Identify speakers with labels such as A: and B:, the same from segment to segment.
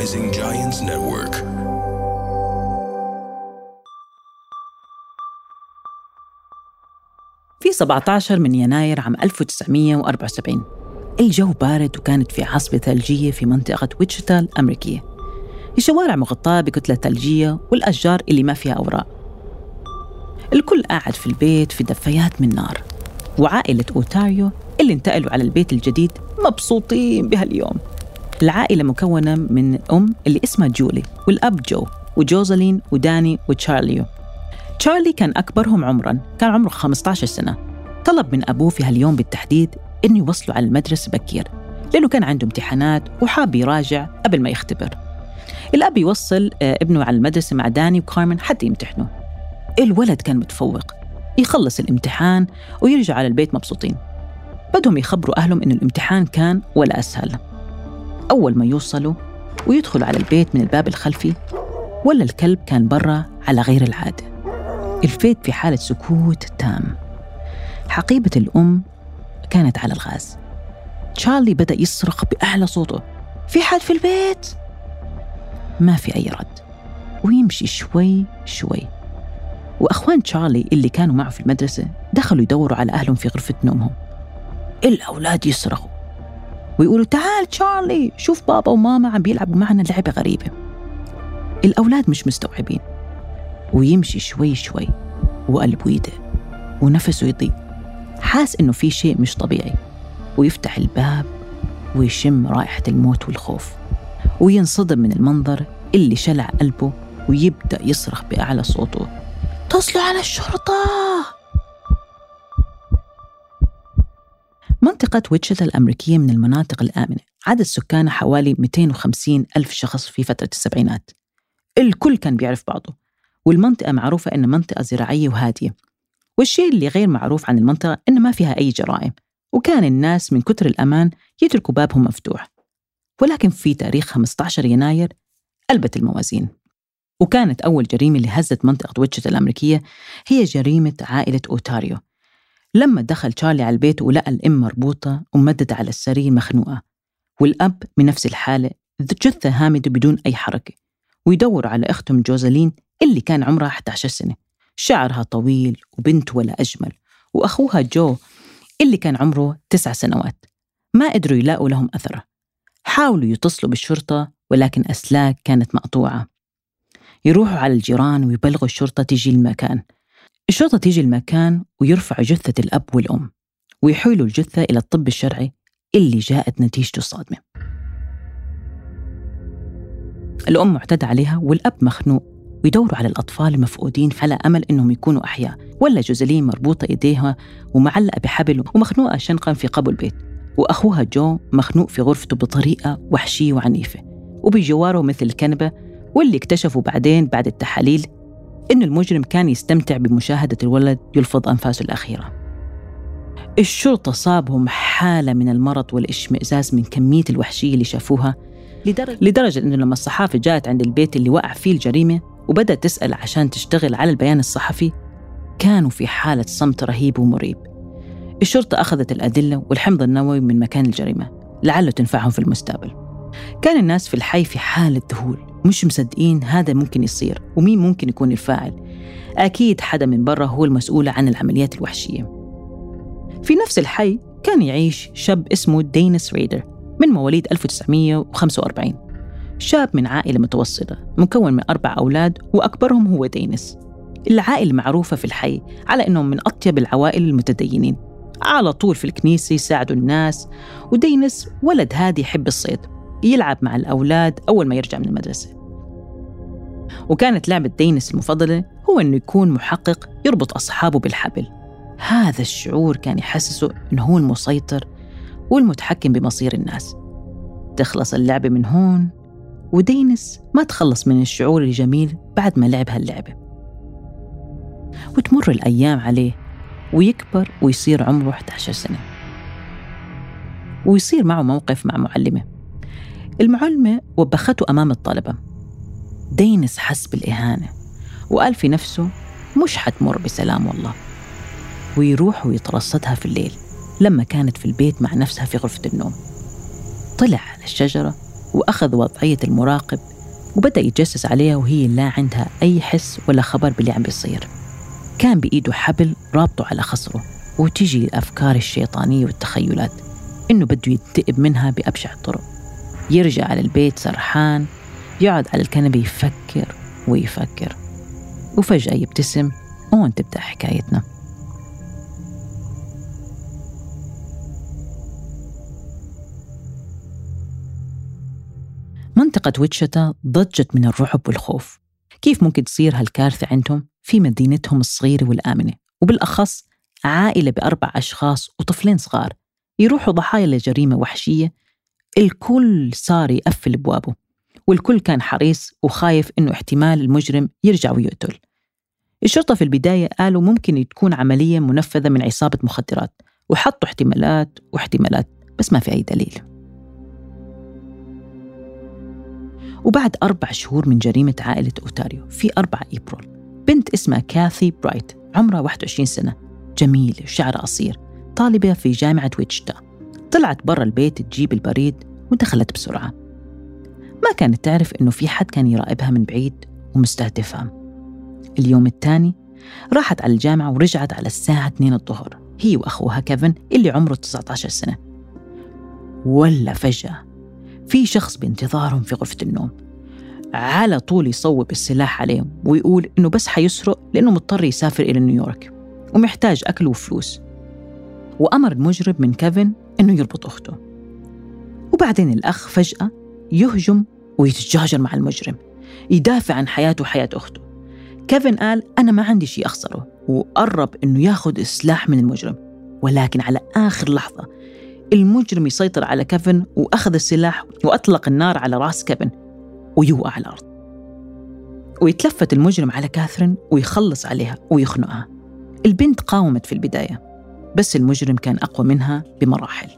A: Rising Giants Network.
B: في 17 من يناير عام 1974 الجو بارد وكانت في عاصفة ثلجية في منطقة ويتشتا الأمريكية الشوارع مغطاة بكتلة ثلجية والأشجار اللي ما فيها أوراق. الكل قاعد في البيت في دفايات من نار. وعائلة أوتاريو اللي انتقلوا على البيت الجديد مبسوطين بهاليوم. العائلة مكونة من أم اللي اسمها جولي والأب جو وجوزلين وداني وتشارليو. تشارلي كان أكبرهم عمراً كان عمره 15 سنة. طلب من أبوه في هاليوم بالتحديد إنه يوصلوا على المدرسة بكير لأنه كان عنده امتحانات وحاب يراجع قبل ما يختبر. الأب يوصل آه، ابنه على المدرسة مع داني وكارمن حتى يمتحنوا الولد كان متفوق يخلص الامتحان ويرجع على البيت مبسوطين. بدهم يخبروا أهلهم إنه الامتحان كان ولا أسهل. أول ما يوصلوا ويدخلوا على البيت من الباب الخلفي ولا الكلب كان برا على غير العادة البيت في حالة سكوت تام. حقيبة الأم كانت على الغاز. تشارلي بدأ يصرخ بأعلى صوته في حد في البيت؟ ما في أي رد. ويمشي شوي شوي. وأخوان تشارلي اللي كانوا معه في المدرسة دخلوا يدوروا على أهلهم في غرفة نومهم. الأولاد يصرخوا. ويقولوا تعال تشارلي شوف بابا وماما عم بيلعبوا معنا لعبة غريبة. الأولاد مش مستوعبين. ويمشي شوي شوي وقلبه يضيق ونفسه يضيق حاس إنه في شيء مش طبيعي. ويفتح الباب ويشم رائحة الموت والخوف. وينصدم من المنظر اللي شلع قلبه ويبدأ يصرخ بأعلى صوته. اتصلوا على الشرطة! منطقة ويتشتا الأمريكية من المناطق الآمنة. عدد سكانها حوالي 250 ألف شخص في فترة السبعينات. الكل كان بيعرف بعضه والمنطقة معروفة إنها منطقة زراعية وهادية. والشيء اللي غير معروف عن المنطقة إن ما فيها أي جرائم وكان الناس من كتر الأمان يتركوا بابهم مفتوح. ولكن في تاريخ 15 يناير قلبت الموازين. وكانت أول جريمة اللي هزت منطقة ويتشتا الأمريكية هي جريمة عائلة أوتاريو. لما دخل تشارلي على البيت ولقى الأم مربوطة وممددة على السرير مخنوقة والأب بنفس الحالة جثة هامدة بدون أي حركة ويدور على أختهم جوزلين اللي كان عمرها 11 سنة. شعرها طويل وبنت ولا أجمل وأخوها جو اللي كان عمره تسع سنوات. ما قدروا يلاقوا لهم أثره حاولوا يتصلوا بالشرطة ولكن أسلاك كانت مقطوعة. يروحوا على الجيران ويبلغوا الشرطة تيجي المكان. الشرطة تيجي المكان ويرفعوا جثة الأب والأم ويحولوا الجثة إلى الطب الشرعي اللي جاءت نتيجته الصادمة. الأم معتدى عليها والأب مخنوق ويدوروا على الأطفال المفقودين على أمل إنهم يكونوا أحياء ولا جوزلين مربوطة إيديها ومعلقة بحبل ومخنوقة شنقا في قبو البيت. وأخوها جو مخنوق في غرفته بطريقة وحشية وعنيفة وبجواره مثل الكنبة واللي اكتشفوا بعدين بعد التحاليل إن المجرم كان يستمتع بمشاهدة الولد يلفظ أنفاسه الأخيرة. الشرطة صابهم حالة من المرض والاشمئزاز من كمية الوحشية اللي شافوها لدرجة, لدرجة إنه لما الصحافة جاءت عند البيت اللي وقع فيه الجريمة وبدأت تسأل عشان تشتغل على البيان الصحفي كانوا في حالة صمت رهيب ومريب. الشرطة أخذت الأدلة والحمض النووي من مكان الجريمة لعله تنفعهم في المستقبل. كان الناس في الحي في حالة ذهول مش مصدقين هذا ممكن يصير ومين ممكن يكون الفاعل. أكيد حدا من برا هو المسؤول عن العمليات الوحشية. في نفس الحي كان يعيش شاب اسمه دينيس ريدر من مواليد 1945 شاب من عائلة متوسطة مكون من أربع أولاد وأكبرهم هو دينيس. العائلة معروفة في الحي على أنهم من أطيب العوائل المتدينين. على طول في الكنيسة يساعدوا الناس ودينيس ولد هادي يحب الصيد. يلعب مع الأولاد أول ما يرجع من المدرسة. وكانت لعبة دينيس المفضلة هو أنه يكون محقق يربط أصحابه بالحبل. هذا الشعور كان يحسسه أنه هو المسيطر والمتحكم بمصير الناس. تخلص اللعبة من هون ودينيس ما تخلص من الشعور الجميل بعد ما لعب هاللعبة. وتمر الأيام عليه ويكبر ويصير عمره 11 سنة. ويصير معه موقف مع معلمة. المعلمة وبخته أمام الطلبة. دينس حس بالإهانة وقال في نفسه مش حتمر بسلام والله. ويروح ويترصدها في الليل لما كانت في البيت مع نفسها في غرفة النوم. طلع على الشجرة وأخذ وضعية المراقب وبدأ يتجسس عليها وهي لا عندها أي حس ولا خبر باللي عم بيصير. كان بإيده حبل رابطه على خصره وتجي الأفكار الشيطانية والتخيلات إنه بده ينتقم منها بأبشع الطرق يرجع على البيت سرحان يقعد على الكنبة يفكر ويفكر وفجأة يبتسم وهون تبدأ حكايتنا. منطقة ويتشتا ضجت من الرعب والخوف. كيف ممكن تصير هالكارثة عندهم في مدينتهم الصغيرة والآمنة؟ وبالأخص عائلة بأربع أشخاص وطفلين صغار يروحوا ضحايا لجريمة وحشية الكل صار يقفل أبوابه والكل كان حريص وخايف إنه احتمال المجرم يرجع ويقتل. الشرطة في البداية قالوا ممكن تكون عملية منفذة من عصابة مخدرات وحطوا احتمالات واحتمالات بس ما في أي دليل. وبعد أربع شهور من جريمة عائلة أوتاريو في 4 إبريل بنت اسمها كاثي برايت عمرها 21 سنة جميلة شعرها قصير طالبة في جامعة ويتشتا. طلعت برا البيت تجيب البريد ودخلت بسرعة. ما كانت تعرف إنه في حد كان يراقبها من بعيد ومستهدفها. اليوم الثاني راحت على الجامعة ورجعت على الساعة 2 الظهر هي وأخوها كيفن اللي عمره 19 سنة. ولا فجأة في شخص بانتظارهم في غرفة النوم. على طول يصوب السلاح عليهم ويقول إنه بس حيسرق لأنه مضطر يسافر إلى نيويورك ومحتاج أكل وفلوس. وأمر المجرم من كيفن إنه يربط أخته. وبعدين الأخ فجأة يهجم ويتجاجر مع المجرم يدافع عن حياته وحياة أخته. كيفن قال أنا ما عندي شيء أخسره. وقرب إنه ياخذ السلاح من المجرم. ولكن على آخر لحظة المجرم يسيطر على كيفن وأخذ السلاح وأطلق النار على رأس كيفن ويوقع على الأرض. ويتلفت المجرم على كاثرين ويخلص عليها ويخنقها. البنت قاومت في البداية. بس المجرم كان أقوى منها بمراحل.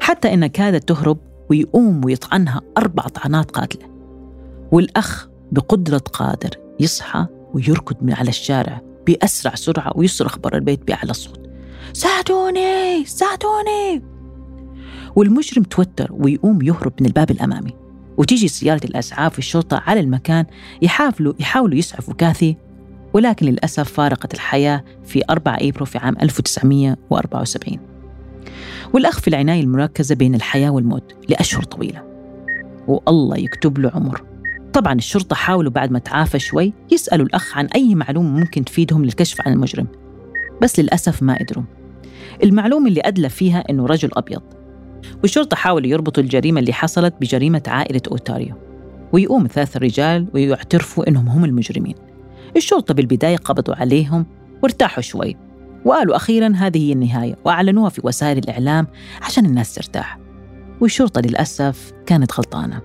B: حتى إنها كادت تهرب ويقوم ويطعنها أربع طعنات قاتلة. والأخ بقدرة قادر يصحى ويركض من على الشارع بأسرع سرعة ويصرخ برا البيت بأعلى صوت. ساعدوني! ساعدوني! والمجرم توتر ويقوم يهرب من الباب الأمامي. وتيجي سيارة الأسعاف والشرطة على المكان يحاولوا يحاولوا يسعفوا كاثي ولكن للأسف فارقت الحياة في 4 أبريل في عام 1974 والأخ في العناية المركزة بين الحياة والموت لأشهر طويلة. والله يكتب له عمر. طبعا الشرطة حاولوا بعد ما تعافى شوي يسألوا الأخ عن أي معلومة ممكن تفيدهم للكشف عن المجرم. بس للأسف ما قدروا. المعلومة اللي أدلى فيها أنه رجل أبيض. والشرطة حاولوا يربطوا الجريمة اللي حصلت بجريمة عائلة أوتاريو. ويقوم ثلاث رجال ويعترفوا أنهم هم المجرمين. الشرطة بالبداية قبضوا عليهم وارتاحوا شوي. وقالوا أخيرا هذه هي النهاية وأعلنوها في وسائل الإعلام عشان الناس ترتاح. والشرطة للأسف كانت غلطانة.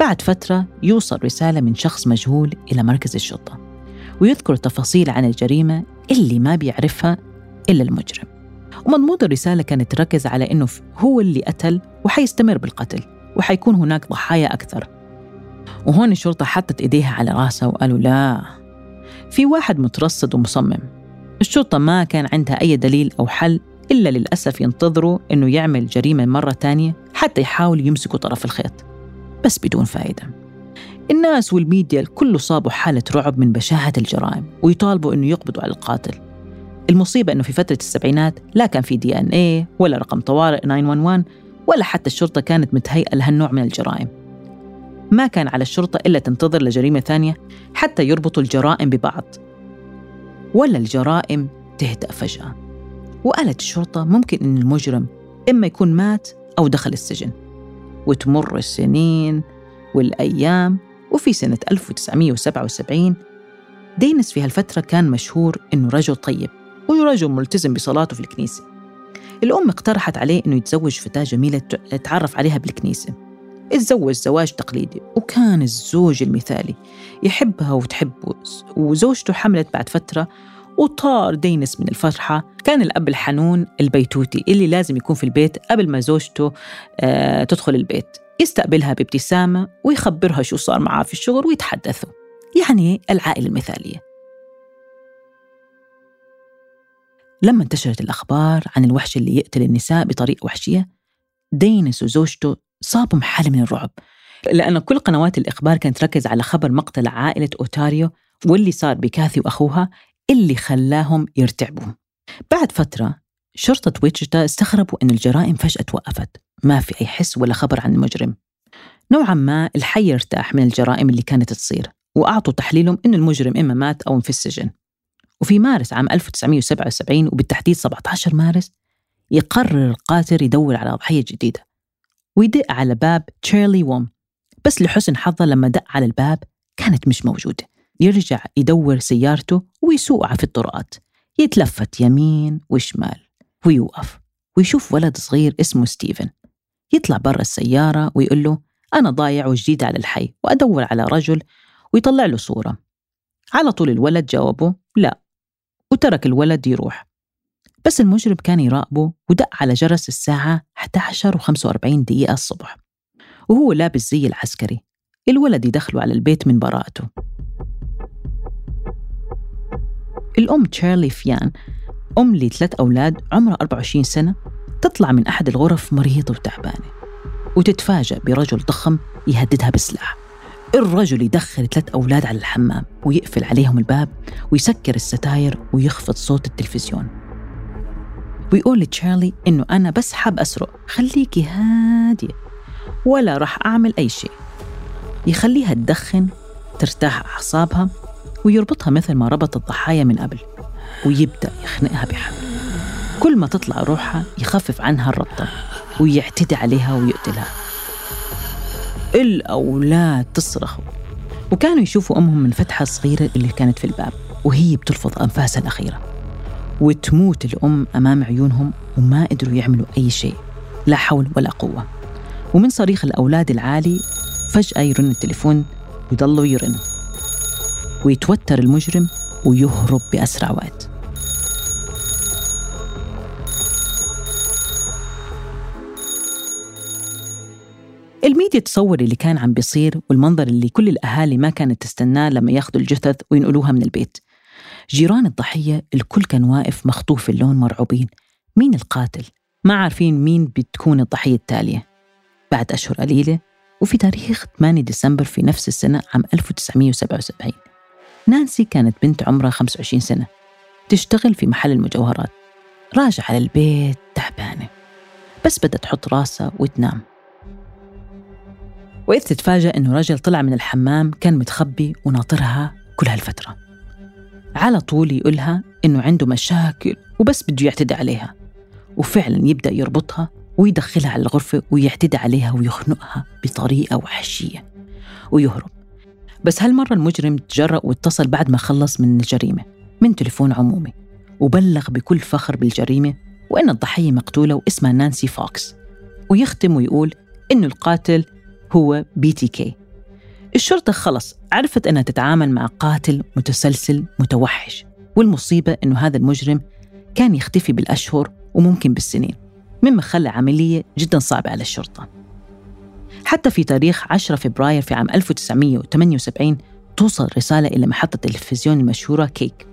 B: بعد فترة يوصل رسالة من شخص مجهول إلى مركز الشرطة ويذكر تفاصيل عن الجريمة اللي ما بيعرفها إلا المجرم. ومضمون الرسالة كانت تركز على إنه هو اللي قتل وحيستمر بالقتل وحيكون هناك ضحايا أكثر. وهون الشرطة حطت إيديها على رأسها وقالوا لا في واحد مترصد ومصمم. الشرطة ما كان عندها أي دليل أو حل إلا للأسف ينتظروا إنه يعمل جريمة مرة تانية حتى يحاولوا يمسكوا طرف الخيط. بس بدون فائدة الناس والميديا الكل صابوا حالة رعب من بشاعة الجرائم ويطالبوا إنه يقبضوا على القاتل. المصيبة إنه في فترة السبعينات لا كان في دي إن إيه ولا رقم طوارئ 911 ولا حتى الشرطة كانت متهيئة لهالنوع من الجرائم. ما كان على الشرطة إلا تنتظر لجريمة ثانية حتى يربطوا الجرائم ببعض. ولا الجرائم تهدأ فجأة. وقالت الشرطة ممكن إن المجرم إما يكون مات أو دخل السجن. وتمر السنين والأيام وفي سنة 1977 دينس في هالفترة كان مشهور إنه رجل طيب ورجل ملتزم بصلاته في الكنيسة. الأم اقترحت عليه إنه يتزوج فتاة جميلة تعرف عليها بالكنيسة. اتزوج زواج تقليدي وكان الزوج المثالي. يحبها وتحبه وزوجته حملت بعد فترة وطار دينس من الفرحة. كان الأب الحنون البيتوتي اللي لازم يكون في البيت قبل ما زوجته آه تدخل البيت. يستقبلها بابتسامة ويخبرها شو صار معاه في الشغل ويتحدثوا. يعني العائلة المثالية. لما انتشرت الأخبار عن الوحش اللي يقتل النساء بطريقة وحشية دينس وزوجته صابهم حالة من الرعب. لأن كل قنوات الإخبار كانت تركز على خبر مقتل عائلة أوتاريو واللي صار بكاثي وأخوها اللي خلاهم يرتعبوا بعد فترة شرطة ويتشتا استغربوا أن الجرائم فجأة توقفت. ما في أي حس ولا خبر عن المجرم. نوعا ما الحي ارتاح من الجرائم اللي كانت تصير وأعطوا تحليلهم أن المجرم إما مات أو في السجن وفي مارس عام 1977 وبالتحديد 17 مارس يقرر القاتل يدور على ضحية جديدة. ويدق على باب تشيرلي ووم بس لحسن حظه لما دق على الباب كانت مش موجودة. يرجع يدور سيارته ويسوقها في الطرقات. يتلفت يمين وشمال ويوقف ويشوف ولد صغير اسمه ستيفن. يطلع برا السيارة ويقول له أنا ضايع وجديد على الحي وأدور على رجل ويطلع له صورة. على طول الولد جاوبه لا. وترك الولد يروح. بس المجرم كان يراقبه ودق على جرس الساعة 11 و45 دقيقة الصبح. وهو لابس زي العسكري. الولد يدخله على البيت من براءته. الأم تشارلي فيان أم لثلاث أولاد عمرها 24 سنة تطلع من أحد الغرف مريضة وتعبانة وتتفاجأ برجل ضخم يهددها بسلاح. الرجل يدخل ثلاث أولاد على الحمام ويقفل عليهم الباب ويسكر الستاير ويخفض صوت التلفزيون. ويقول لتشارلي إنه أنا بس حاب أسرق. خليكي هادية. ولا راح أعمل أي شيء. يخليها تدخن ترتاح أعصابها ويربطها مثل ما ربط الضحايا من قبل. ويبدأ يخنقها بحبل كل ما تطلع روحها يخفف عنها الربطة ويعتدي عليها ويقتلها. الأولاد تصرخ وكانوا يشوفوا أمهم من فتحة صغيرة اللي كانت في الباب وهي بتلفظ أنفاسها الأخيرة. وتموت الأم أمام عيونهم وما قدروا يعملوا أي شيء. لا حول ولا قوة. ومن صريخ الأولاد العالي فجأة يرن التليفون ويضلوا يرن ويتوتر المجرم ويهرب بأسرع وقت. الميديا تصور اللي كان عم بيصير والمنظر اللي كل الأهالي ما كانت تستناه لما ياخذوا الجثث وينقلوها من البيت. جيران الضحية الكل كان واقف مخطوف اللون مرعوبين. مين القاتل؟ ما عارفين مين بتكون الضحية التالية. بعد أشهر قليلة وفي تاريخ 8 ديسمبر في نفس السنة عام 1977 نانسي كانت بنت عمرها 25 سنة. تشتغل في محل المجوهرات. راجعة على البيت تعبانة. بس بدها تحط راسها وتنام. وإذ تتفاجأ إنه رجل طلع من الحمام كان متخبي وناطرها كل هالفترة. على طول يقولها إنه عنده مشاكل وبس بده يعتدي عليها. وفعلا يبدأ يربطها ويدخلها على الغرفة ويعتدي عليها ويخنقها بطريقة وحشية ويهرب. بس هالمرة المجرم تجرأ واتصل بعد ما خلص من الجريمة من تليفون عمومي وبلغ بكل فخر بالجريمة وإن الضحية مقتولة واسمها نانسي فوكس. ويختم ويقول إنه القاتل هو BTK. الشرطة خلص عرفت أنها تتعامل مع قاتل متسلسل متوحش والمصيبة أنه هذا المجرم كان يختفي بالأشهر وممكن بالسنين مما خلى عملية جدا صعبة على الشرطة. حتى في تاريخ 10 فبراير في عام 1978 توصل رسالة إلى محطة التلفزيون المشهورة كيك.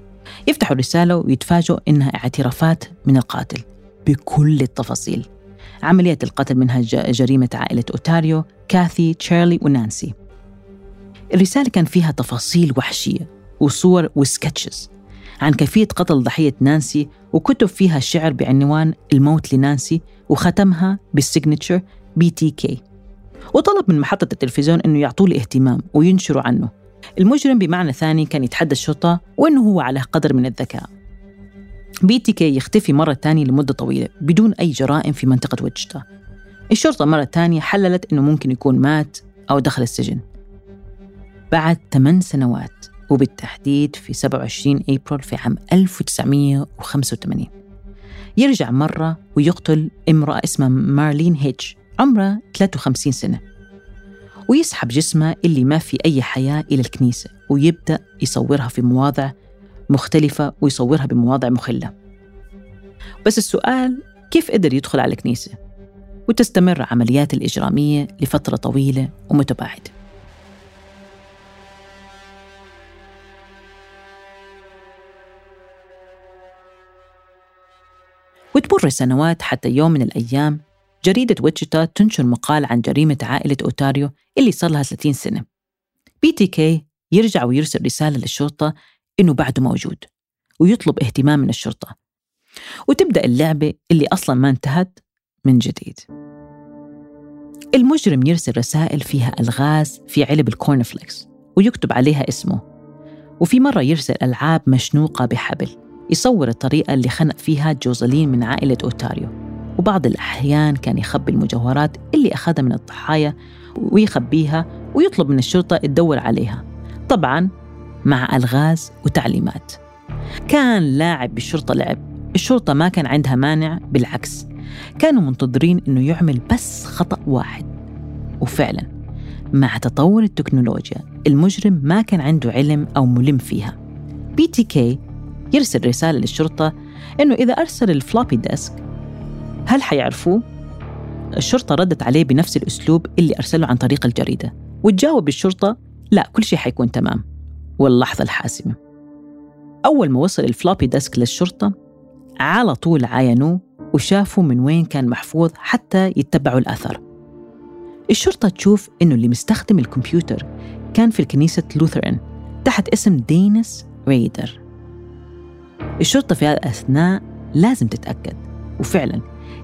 B: يفتحوا الرسالة ويتفاجئوا إنها اعترافات من القاتل بكل التفاصيل. عملية القتل منها جريمة عائلة أوتاريو كاثي تشارلي ونانسي. الرسالة كان فيها تفاصيل وحشية وصور و sketches عن كيفية قتل ضحية نانسي وكتب فيها الشعر بعنوان الموت لنانسي وختمها بال signature BTK. وطلب من محطة التلفزيون أنه يعطوا له اهتمام وينشروا عنه. المجرم بمعنى ثاني كان يتحدى الشرطة وأنه هو على قدر من الذكاء. BTK يختفي مرة ثانية لمدة طويلة بدون أي جرائم في منطقة ويتشتا. الشرطة مرة ثانية حللت أنه ممكن يكون مات أو دخل السجن. بعد ثمان سنوات وبالتحديد في 27 أبريل في عام 1985 يرجع مرة ويقتل امرأة اسمها مارلين هيتش عمرها 53 سنة. ويسحب جسمها اللي ما في أي حياة إلى الكنيسة ويبدأ يصورها في مواضع مختلفة ويصورها بمواضع مخلة. بس السؤال كيف قدر يدخل على الكنيسة؟ وتستمر عمليات الإجرامية لفترة طويلة ومتباعدة. وتمر سنوات حتى يوم من الأيام جريدة ويتشيتا تنشر مقال عن جريمة عائلة أوتاريو اللي صار لها 30 سنة. BTK يرجع ويرسل رسالة للشرطة إنه بعده موجود ويطلب اهتمام من الشرطة. وتبدأ اللعبة اللي أصلا ما انتهت من جديد. المجرم يرسل رسائل فيها ألغاز في علب ال cornflakes ويكتب عليها اسمه. وفي مرة يرسل ألعاب مشنوقة بحبل. يصور الطريقة اللي خنق فيها جوزلين من عائلة أوتاريو وبعض الأحيان كان يخبي المجوهرات اللي أخذها من الضحايا ويخبيها ويطلب من الشرطة تدور عليها. طبعا مع ألغاز وتعليمات. كان لاعب بالشرطة لعب. الشرطة ما كان عندها مانع بالعكس كانوا منتظرين أنه يعمل بس خطأ واحد. وفعلا مع تطور التكنولوجيا المجرم ما كان عنده علم أو ملم فيها. BTK يرسل رسالة للشرطة أنه إذا أرسل ال floppy disk هل حيعرفوه؟ الشرطة ردت عليه بنفس الأسلوب اللي أرسله عن طريق الجريدة وتجاوب الشرطة لا كل شيء حيكون تمام. واللحظة الحاسمة. أول ما وصل ال floppy disk للشرطة على طول عاينوه وشافوا من وين كان محفوظ حتى يتبعوا الأثر الشرطة تشوف إنه اللي مستخدم الكمبيوتر كان في الكنيسة لوثرن تحت اسم دينس ريدر الشرطة في هذا الأثناء لازم تتأكد. وفعلا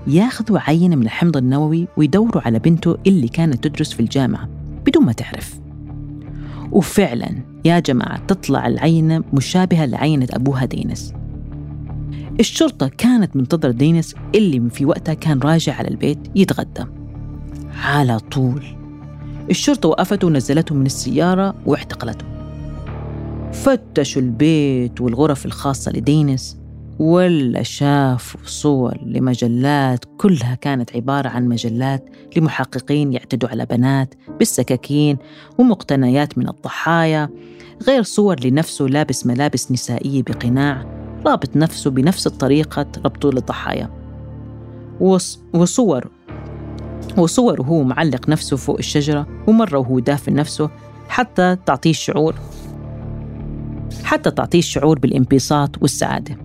B: ياخذوا عينة من الحمض النووي ويدوروا على بنته اللي كانت تدرس في الجامعة بدون ما تعرف. وفعلا يا جماعة تطلع العينة مشابهة لعينة أبوها دينس الشرطة كانت منتظرة دينس اللي في وقتها كان راجع على البيت يتغدى. على طول. الشرطة وقفته ونزلته من السيارة واعتقلته فتشوا البيت والغرف الخاصة لدينس ولا شافوا صور لمجلات كلها كانت عبارة عن مجلات لمحققين يعتدوا على بنات بالسكاكين ومقتنيات من الضحايا غير صور لنفسه لابس ملابس نسائية بقناع رابط نفسه بنفس الطريقة ربطه للضحايا. وصور وصور وهو معلق نفسه فوق الشجرة ومرة وهو دافن نفسه حتى تعطيه الشعور حتى تعطيه الشعور بالانبساط والسعادة.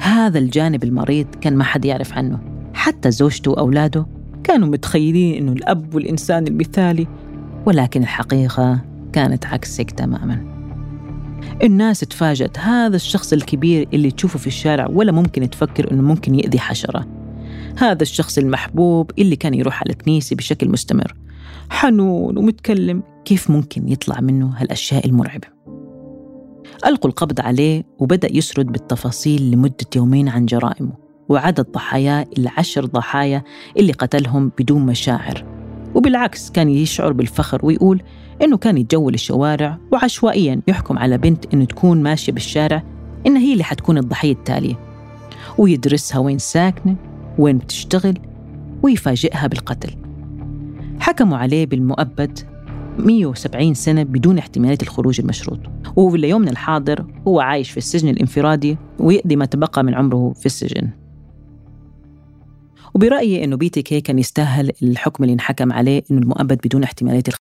B: هذا الجانب المريض كان ما حد يعرف عنه. حتى زوجته وأولاده كانوا متخيلين أنه الأب والإنسان المثالي ولكن الحقيقة كانت عكسك تماماً. الناس تفاجأت هذا الشخص الكبير اللي تشوفه في الشارع ولا ممكن تفكر أنه ممكن يأذي حشرة. هذا الشخص المحبوب اللي كان يروح على الكنيسة بشكل مستمر. حنون ومتكلم كيف ممكن يطلع منه هالأشياء المرعبة. ألقوا القبض عليه وبدأ يسرد بالتفاصيل لمدة يومين عن جرائمه وعدد ضحاياه العشر ضحايا اللي قتلهم بدون مشاعر. وبالعكس كان يشعر بالفخر ويقول إنه كان يتجول الشوارع وعشوائيا يحكم على بنت إنه تكون ماشية بالشارع إنها هي اللي حتكون الضحية التالية. ويدرسها وين ساكنة وين بتشتغل ويفاجئها بالقتل. حكموا عليه بالمؤبد 170 سنة بدون احتمالية الخروج المشروط. وفي اليوم الحاضر هو عايش في السجن الانفرادي ويقضي ما تبقى من عمره في السجن. وبرأيي أنه بي تي كي كان يستاهل الحكم اللي انحكم عليه أنه المؤبد بدون احتمالية